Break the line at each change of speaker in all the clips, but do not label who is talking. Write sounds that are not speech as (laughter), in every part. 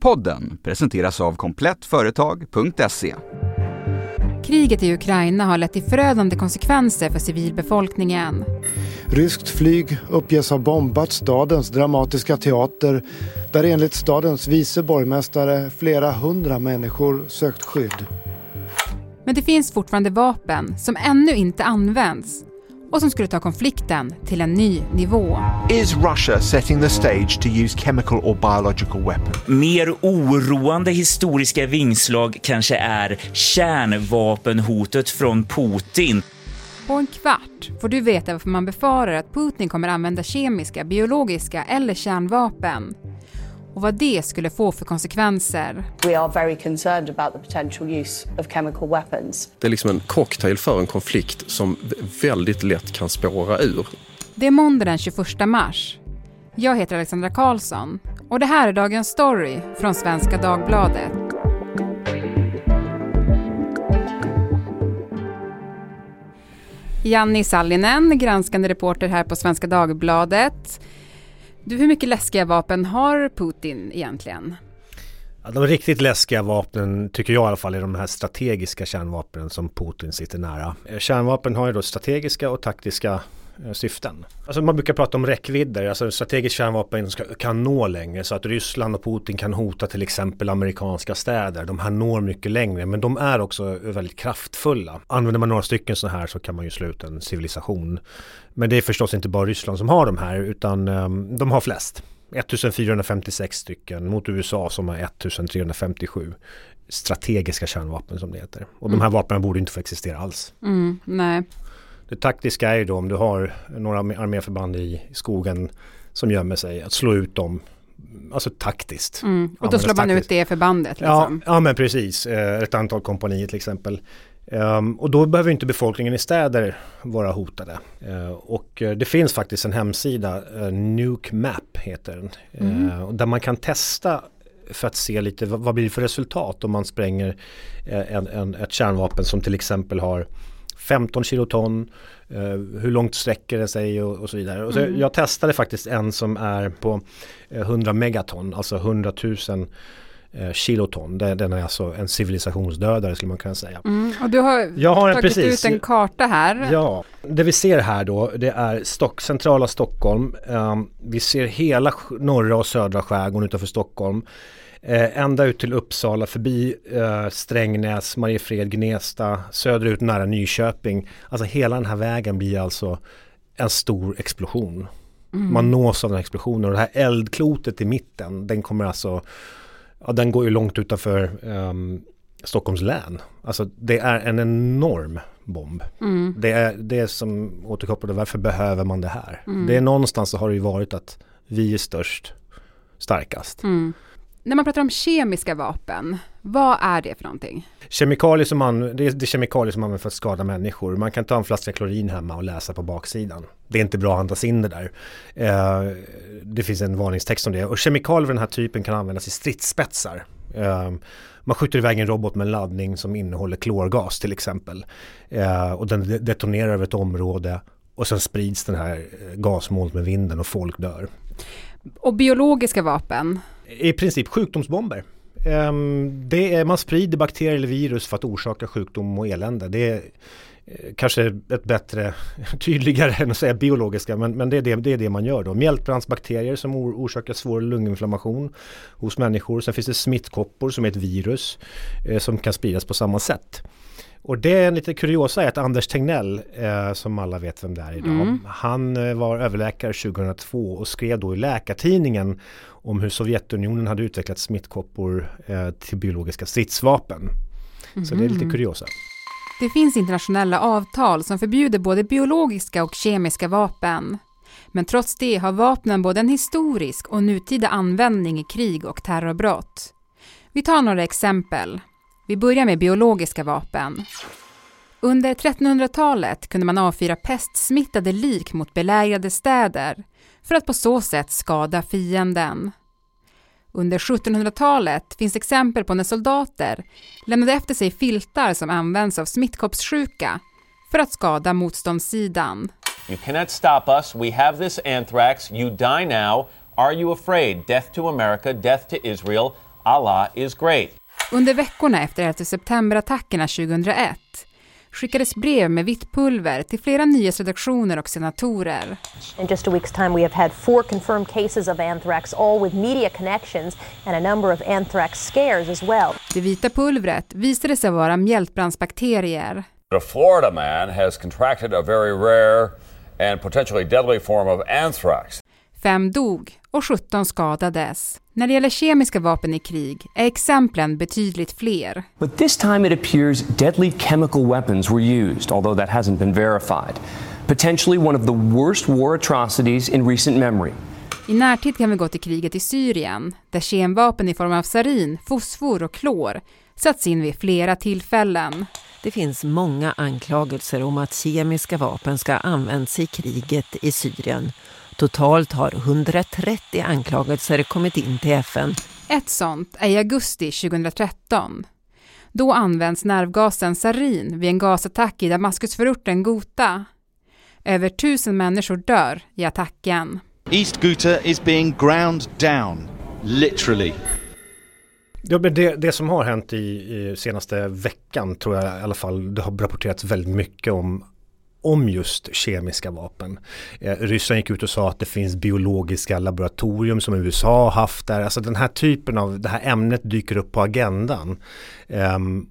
Podden presenteras av komplettföretag.se.
Kriget i Ukraina har lett till förödande konsekvenser för civilbefolkningen.
Ryskt flyg uppges ha bombat stadens dramatiska teater där enligt stadens vice borgmästare flera hundra människor sökt skydd.
Men det finns fortfarande vapen som ännu inte används och som skulle ta konflikten till en ny nivå.
Is Russia setting the stage to use chemical or biological weapons?
Mer oroande historiska vingslag kanske är kärnvapenhotet från Putin.
På en kvart får du veta varför man befarar att Putin kommer använda kemiska, biologiska eller kärnvapen och vad det skulle få för konsekvenser.
We are very concerned about the potential use of chemical weapons.
Det är liksom en cocktail för en konflikt som väldigt lätt kan spåra ur.
Det är måndag den 21 mars. Jag heter Alexandra Karlsson och det här är dagens story från Svenska Dagbladet. Janni Sallinen, granskande reporter här på Svenska Dagbladet. Du, hur mycket läskiga vapen har Putin egentligen?
Ja, de riktigt läskiga vapnen tycker jag i alla fall är de här strategiska kärnvapnen som Putin sitter nära. Eh, kärnvapen har ju då strategiska och taktiska syften. Alltså man brukar prata om räckvidder, alltså strategiskt kärnvapen ska, kan nå längre så att Ryssland och Putin kan hota till exempel amerikanska städer. De här når mycket längre men de är också väldigt kraftfulla. Använder man några stycken så här så kan man ju slå ut en civilisation. Men det är förstås inte bara Ryssland som har de här utan um, de har flest. 1456 stycken mot USA som har 1357 strategiska kärnvapen som det heter. Och mm. de här vapnen borde inte få existera alls.
Mm, nej.
Det taktiska är ju då om du har några arméförband i skogen som gömmer sig, att slå ut dem Alltså taktiskt.
Mm. Och då slår man taktiskt. ut det förbandet?
Liksom. Ja, ja, men precis. Eh, ett antal kompanier till exempel. Um, och då behöver inte befolkningen i städer vara hotade. Uh, och uh, det finns faktiskt en hemsida, Nuke Map heter den, mm. där man kan testa för att se lite vad, vad blir det för resultat om man spränger en, en, ett kärnvapen som till exempel har 15 kiloton, hur långt sträcker det sig och, och så vidare. Och så mm. Jag testade faktiskt en som är på 100 megaton, alltså 100 000 eh, kiloton. Den är alltså en civilisationsdödare skulle man kunna säga.
Mm, och du har, jag har tagit precis, ut en karta här.
Ja, det vi ser här då det är Stock, centrala Stockholm. Um, vi ser hela norra och södra skärgården utanför Stockholm. Eh, ända ut till Uppsala, förbi eh, Strängnäs, Mariefred, Gnesta, söderut nära Nyköping. Alltså hela den här vägen blir alltså en stor explosion. Mm. Man nås av den här explosionen och det här eldklotet i mitten, den kommer alltså ja, den går ju långt utanför um, Stockholms län. Alltså det är en enorm bomb. Mm. Det är det som återkopplar, varför behöver man det här? Mm. Det är någonstans så har det ju varit att vi är störst, starkast.
Mm. När man pratar om kemiska vapen, vad är det för någonting?
Kemikalier som man, det, är, det är kemikalier som används för att skada människor. Man kan ta en flaska klorin hemma och läsa på baksidan. Det är inte bra att andas in det där. Eh, det finns en varningstext om det. Och kemikalier av den här typen kan användas i stridsspetsar. Eh, man skjuter iväg en robot med en laddning som innehåller klorgas till exempel. Eh, och den detonerar över ett område och sen sprids den här gasmolnet med vinden och folk dör.
Och biologiska vapen?
I princip sjukdomsbomber. Um, det är, man sprider bakterier eller virus för att orsaka sjukdom och elände. Det är eh, kanske ett bättre, (laughs) tydligare än att säga biologiska, men, men det, är det, det är det man gör då. Mjältbrandsbakterier som or, orsakar svår lunginflammation hos människor. Sen finns det smittkoppor som är ett virus eh, som kan spridas på samma sätt. Och det är en lite kuriosa är att Anders Tegnell, eh, som alla vet vem det är idag, mm. han eh, var överläkare 2002 och skrev då i Läkartidningen om hur Sovjetunionen hade utvecklat smittkoppor eh, till biologiska stridsvapen. Mm. Så det är lite mhm. kuriosa.
Det finns internationella avtal som förbjuder både biologiska och kemiska vapen. Men trots det har vapnen både en historisk och nutida användning i krig och terrorbrott. Vi tar några exempel. Vi börjar med biologiska vapen. Under 1300-talet kunde man avfyra pestsmittade lik mot belägrade städer för att på så sätt skada fienden. Under 1700-talet finns exempel på när soldater lämnade efter sig filtar som används av smittkoppssjuka för att skada motståndssidan.
You cannot stop us. We have this anthrax. You die now. Are you afraid? Death to America, death to Israel. Allah is great.
Under veckorna efter 11 september-attackerna 2001 skickades brev med vitt pulver till flera nyhetsredaktioner och senatorer.
In just a week's time we have had four confirmed cases of anthrax, all with media connections and a number of anthrax scares as well.
Det vita pulvret visade sig vara mjältbrandsbakterier.
A Florida man has contracted a very rare and potentially deadly form of anthrax.
Fem dog och 17 skadades. När det gäller kemiska vapen i krig är exemplen betydligt fler.
But this time it appears deadly chemical weapons were used, although that hasn't been verified. Potentially one of the worst war atrocities in recent memory.
I närtid kan vi gå till kriget i Syrien, där kemvapen i form av sarin, fosfor och klor satts in vid flera tillfällen.
Det finns många anklagelser om att kemiska vapen ska ha använts i kriget i Syrien. Totalt har 130 anklagelser kommit in till FN.
Ett sånt är i augusti 2013. Då används nervgasen sarin vid en gasattack i Damaskusförorten Ghouta. Över tusen människor dör i attacken.
East Ghouta is being ground down, literally.
Ja, men det, det som har hänt i, i, senaste veckan tror jag i alla fall, det har rapporterats väldigt mycket om om just kemiska vapen. Eh, Ryssland gick ut och sa att det finns biologiska laboratorium som USA har haft där. Alltså den här typen av, det här ämnet dyker upp på agendan. Um,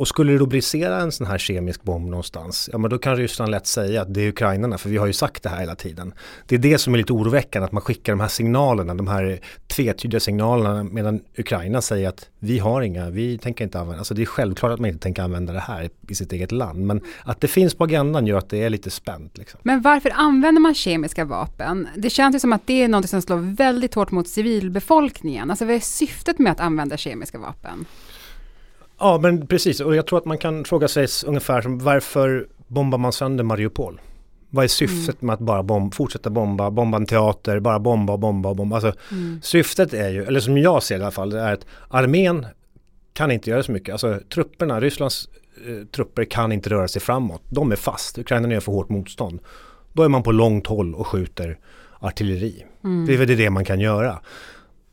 och skulle det då brisera en sån här kemisk bomb någonstans, ja men då kan Ryssland lätt säga att det är ukrainarna, för vi har ju sagt det här hela tiden. Det är det som är lite oroväckande, att man skickar de här signalerna, de här tvetydiga signalerna, medan Ukraina säger att vi har inga, vi tänker inte använda, alltså det är självklart att man inte tänker använda det här i sitt eget land, men att det finns på agendan gör att det är lite spänt. Liksom.
Men varför använder man kemiska vapen? Det känns ju som att det är något som slår väldigt hårt mot civilbefolkningen. Alltså vad är syftet med att använda kemiska vapen?
Ja men precis och jag tror att man kan fråga sig ungefär som varför bombar man sönder Mariupol? Vad är syftet mm. med att bara bomb, fortsätta bomba, bomba en teater, bara bomba och bomba och bomba? Alltså, mm. Syftet är ju, eller som jag ser det i alla fall, det är att armén kan inte göra så mycket. Alltså trupperna, Rysslands eh, trupper kan inte röra sig framåt. De är fast, Ukraina gör för hårt motstånd. Då är man på långt håll och skjuter artilleri. Mm. Det är väl det man kan göra.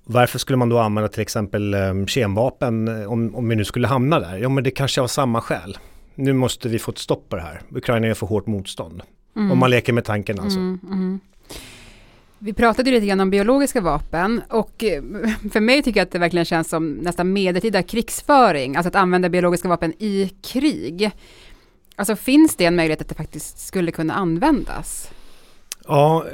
Varför skulle man då använda till exempel um, kemvapen eh, om, om vi nu skulle hamna där? Ja men det kanske av samma skäl. Nu måste vi få ett stopp på det här. Ukraina gör för hårt motstånd. Mm. Om man leker med tanken alltså. Mm, mm.
Vi pratade lite grann om biologiska vapen och eh, för mig tycker jag att det verkligen känns som nästan medeltida krigsföring, alltså att använda biologiska vapen i krig. Alltså finns det en möjlighet att det faktiskt skulle kunna användas?
Ja,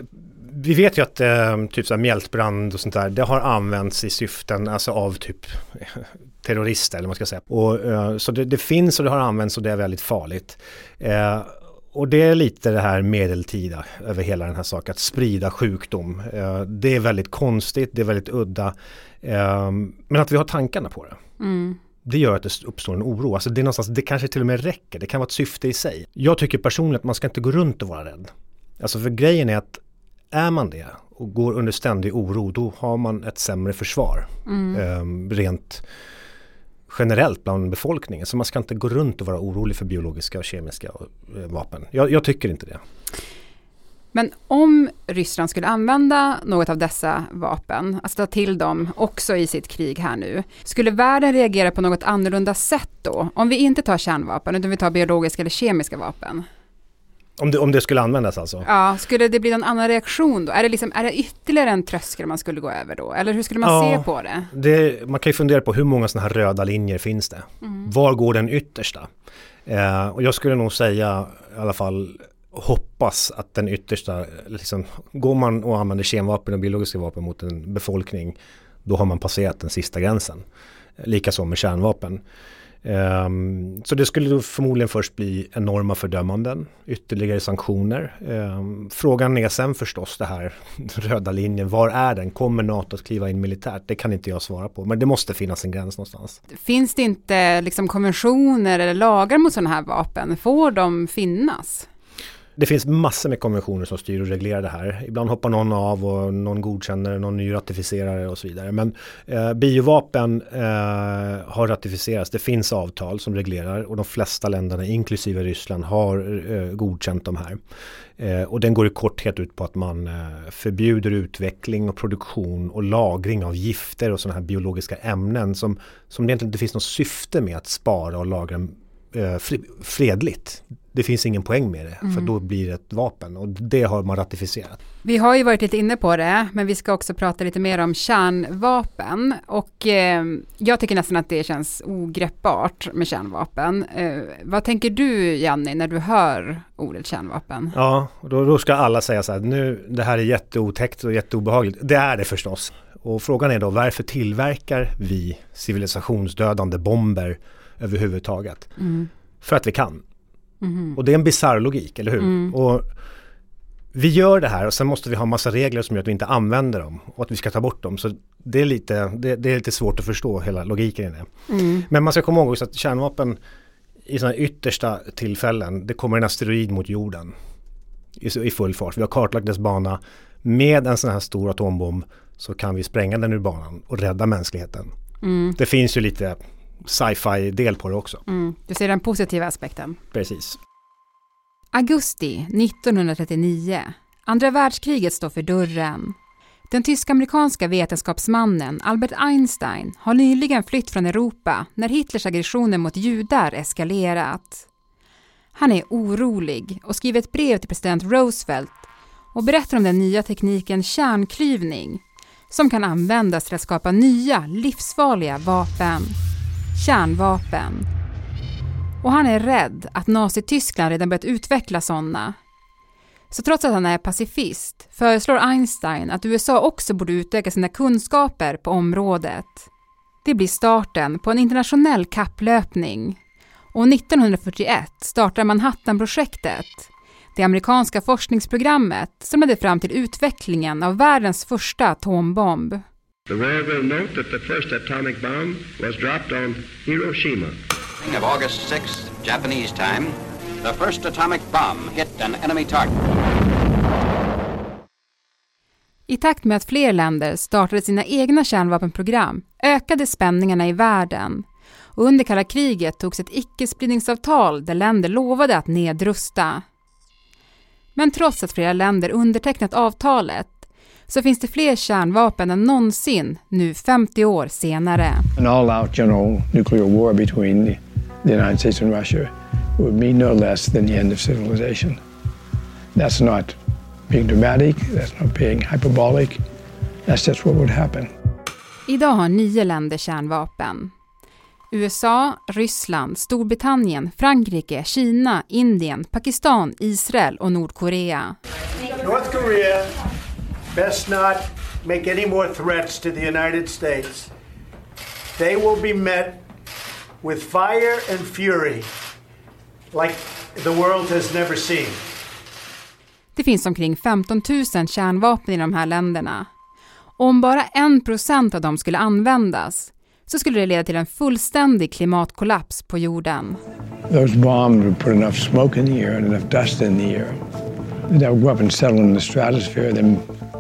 vi vet ju att eh, typ så här mjältbrand och sånt där, det har använts i syften alltså av typ terrorister eller vad man ska säga. Och, eh, så det, det, finns och det har använts och det är väldigt farligt. Eh, och det är lite det här medeltida över hela den här saken, att sprida sjukdom. Eh, det är väldigt konstigt, det är väldigt udda. Eh, men att vi har tankarna på det. Mm det gör att det uppstår en oro. Alltså det, är någonstans, det kanske till och med räcker, det kan vara ett syfte i sig. Jag tycker personligen att man ska inte gå runt och vara rädd. Alltså för grejen är att är man det och går under ständig oro då har man ett sämre försvar. Mm. Eh, rent generellt bland befolkningen. Så man ska inte gå runt och vara orolig för biologiska och kemiska eh, vapen. Jag, jag tycker inte det.
Men om Ryssland skulle använda något av dessa vapen, alltså ta till dem också i sitt krig här nu, skulle världen reagera på något annorlunda sätt då? Om vi inte tar kärnvapen, utan vi tar biologiska eller kemiska vapen?
Om det, om det skulle användas alltså?
Ja, skulle det bli någon annan reaktion då? Är det, liksom, är det ytterligare en tröskel man skulle gå över då? Eller hur skulle man ja, se på det?
det? Man kan ju fundera på hur många sådana här röda linjer finns det? Mm. Var går den yttersta? Eh, och jag skulle nog säga i alla fall hoppas att den yttersta, liksom, går man och använder kemvapen och biologiska vapen mot en befolkning, då har man passerat den sista gränsen. Likaså med kärnvapen. Um, så det skulle då förmodligen först bli enorma fördömanden, ytterligare sanktioner. Um, frågan är sen förstås det här (laughs) röda linjen, var är den? Kommer NATO att kliva in militärt? Det kan inte jag svara på, men det måste finnas en gräns någonstans.
Finns det inte liksom konventioner eller lagar mot sådana här vapen? Får de finnas?
Det finns massor med konventioner som styr och reglerar det här. Ibland hoppar någon av och någon godkänner, någon ny ratificerar och så vidare. Men eh, biovapen eh, har ratificerats. Det finns avtal som reglerar och de flesta länderna, inklusive Ryssland, har eh, godkänt de här. Eh, och den går i korthet ut på att man eh, förbjuder utveckling och produktion och lagring av gifter och sådana här biologiska ämnen som, som det egentligen inte finns något syfte med att spara och lagra eh, fredligt. Det finns ingen poäng med det mm. för då blir det ett vapen och det har man ratificerat.
Vi har ju varit lite inne på det men vi ska också prata lite mer om kärnvapen och eh, jag tycker nästan att det känns ogreppbart med kärnvapen. Eh, vad tänker du Janni när du hör ordet kärnvapen?
Ja, då, då ska alla säga så här nu det här är jätteotäckt och jätteobehagligt. Det är det förstås. Och frågan är då varför tillverkar vi civilisationsdödande bomber överhuvudtaget? Mm. För att vi kan. Mm. Och det är en bizarr logik, eller hur? Mm. Och vi gör det här och sen måste vi ha massa regler som gör att vi inte använder dem och att vi ska ta bort dem. Så det är lite, det, det är lite svårt att förstå hela logiken i det. Mm. Men man ska komma ihåg också att kärnvapen i sådana yttersta tillfällen, det kommer en asteroid mot jorden i, i full fart. Vi har kartlagt dess bana. Med en sån här stor atombomb så kan vi spränga den ur banan och rädda mänskligheten. Mm. Det finns ju lite sci-fi del på det också.
Mm, du ser den positiva aspekten.
Precis.
Augusti 1939. Andra världskriget står för dörren. Den tysk-amerikanska vetenskapsmannen Albert Einstein har nyligen flytt från Europa när Hitlers aggressioner mot judar eskalerat. Han är orolig och skriver ett brev till president Roosevelt och berättar om den nya tekniken kärnklyvning som kan användas till att skapa nya livsfarliga vapen kärnvapen. Och han är rädd att Nazityskland redan börjat utveckla sådana. Så trots att han är pacifist föreslår Einstein att USA också borde utöka sina kunskaper på området. Det blir starten på en internationell kapplöpning. Och 1941 startar Manhattanprojektet, det amerikanska forskningsprogrammet som ledde fram till utvecklingen av världens första atombomb. The world will note that the first atomic bomb was dropped on Hiroshima.
Of August 6th, Japanese time, the first atomic bomb hit an enemy target.
I takt med att fler länder startade sina egna kärnvapenprogram ökade spänningarna i världen och under kalla kriget togs ett icke-spridningsavtal där länder lovade att nedrusta. Men trots att flera länder undertecknat avtalet så finns det fler kärnvapen än någonsin nu 50 år senare.
An all-out general nuclear war between the, the United States and Russia would mean no less than the end of civilization. That's not being dramatic, that's not being hyperbolic, that's just what would happen.
Idag har nio länder kärnvapen. USA, Ryssland, Storbritannien, Frankrike, Kina, Indien, Pakistan, Israel och Nordkorea. North Korea best not make any more threats to the United States. They will be met with fire and fury like the world has never seen. Det finns omkring 15 000 kärnvapen i de här länderna. Om bara en procent av dem skulle användas så skulle det leda till en fullständig klimatkollaps på jorden.
Those bombs would put enough smoke in the air and enough dust in the air. That would go up and settle in the stratosphere, then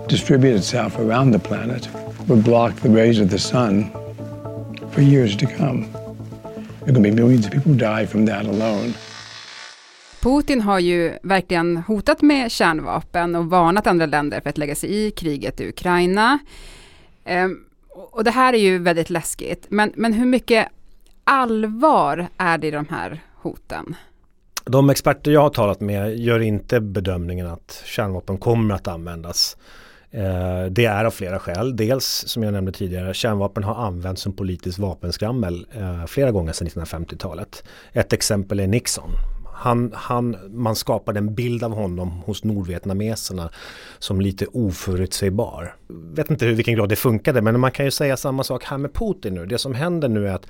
distribute itself around the planet would block the rays of the sun for years to come. There could be millions of people die from that alone.
Putin har ju verkligen hotat med kärnvapen och varnat andra länder för att lägga sig i kriget i Ukraina. Ehm, och det här är ju väldigt läskigt. Men, men hur mycket allvar är det i de här hoten?
De experter jag har talat med gör inte bedömningen att kärnvapen kommer att användas. Eh, det är av flera skäl. Dels som jag nämnde tidigare, kärnvapen har använts som politiskt vapenskrammel eh, flera gånger sedan 1950-talet. Ett exempel är Nixon. Han, han, man skapade en bild av honom hos nordvietnameserna som lite oförutsägbar. Vet inte hur, vilken grad det funkade men man kan ju säga samma sak här med Putin nu. Det som händer nu är att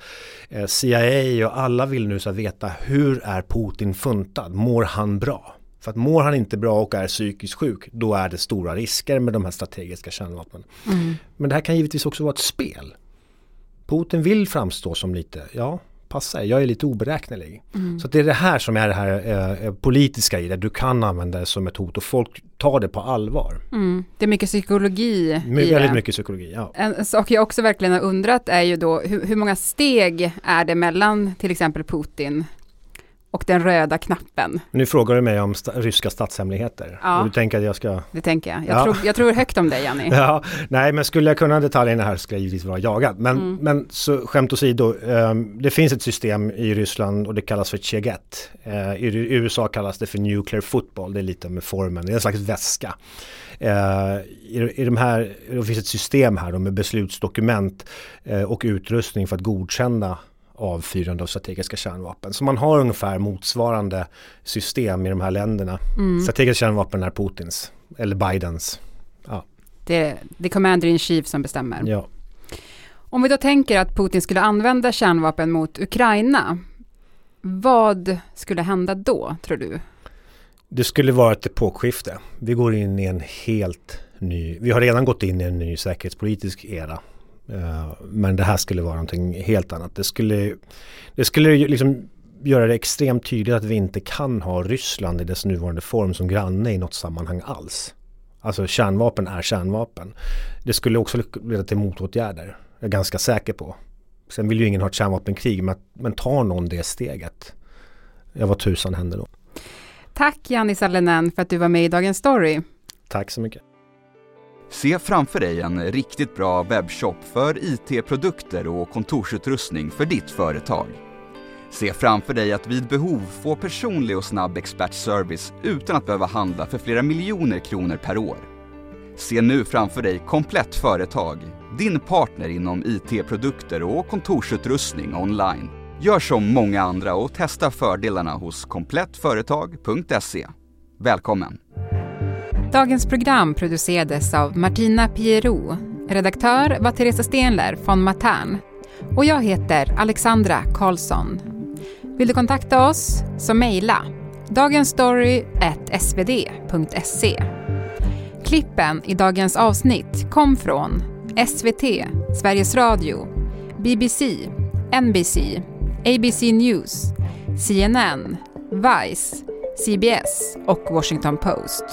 eh, CIA och alla vill nu så veta hur är Putin funtad? Mår han bra? För att mår han inte bra och är psykiskt sjuk, då är det stora risker med de här strategiska kärnvapnen. Mm. Men det här kan givetvis också vara ett spel. Putin vill framstå som lite, ja, passar. Jag är lite oberäknelig.
Mm.
Så det är det här som är det här eh, politiska i det. Du kan använda det som ett hot och folk tar det på allvar.
Mm. Det är mycket psykologi
My,
i
väldigt
det.
mycket psykologi, ja.
En sak jag också verkligen har undrat är ju då hur, hur många steg är det mellan till exempel Putin och den röda knappen?
Nu frågar du mig om sta ryska statshemligheter.
Ja.
Och du tänker att jag ska...
Det tänker jag. Jag,
Ja.
tror, jag tror högt om dig, Janni. (laughs)
Ja, nej men skulle jag kunna detaljerna här skulle jag givetvis vara jagad. Men,
Mm.
men så skämt åsido, um, det finns ett system i Ryssland och det kallas för Cheget. Uh, i, USA kallas det för nuclear football, det är lite med formen, det är en slags väska. Uh, i, I de här, det finns ett system här med beslutsdokument uh, och utrustning för att godkänna avfyrande av strategiska kärnvapen. Så man har ungefär motsvarande system i de här länderna.
Mm.
Strategiska kärnvapen är Putins, eller Bidens. Ja.
Det, det är commander in chief som bestämmer.
Ja.
Om vi då tänker att Putin skulle använda kärnvapen mot Ukraina, vad skulle hända då, tror du?
Det skulle vara ett epokskifte. Vi går in i en helt ny, vi har redan gått in i en ny säkerhetspolitisk era. Eh, Men det här skulle vara någonting helt annat. Det skulle, det skulle ju liksom göra det extremt tydligt att vi inte kan ha Ryssland i dess nuvarande form som granne i något sammanhang alls. Alltså kärnvapen är kärnvapen. Det skulle också leda till motåtgärder. Jag är ganska säker på. Sen vill ju ingen ha ett kärnvapenkrig men, men tar någon det steget? Ja, vad tusan händer då?
Tack Janni Sallinen för att du var med i Dagens Story.
Tack så mycket.
Se framför dig en riktigt bra webbshop för IT-produkter och kontorsutrustning för ditt företag. Se framför dig att vid behov få personlig och snabb expertservice utan att behöva handla för flera miljoner kronor per år. Se nu framför dig Komplett Företag, din partner inom IT-produkter och kontorsutrustning online. Gör som många andra och testa fördelarna hos komplettföretag.se. Välkommen!
Dagens program producerades av Martina Pierrot. Redaktör var Teresa Stenler från Matern. Och jag heter Alexandra Karlsson. Vill du kontakta oss så mejla dagensstory.svd.se. Klippen i dagens avsnitt kom från SVT, Sveriges Radio, BBC, NBC, ABC News, CNN, Vice, CBS och Washington Post.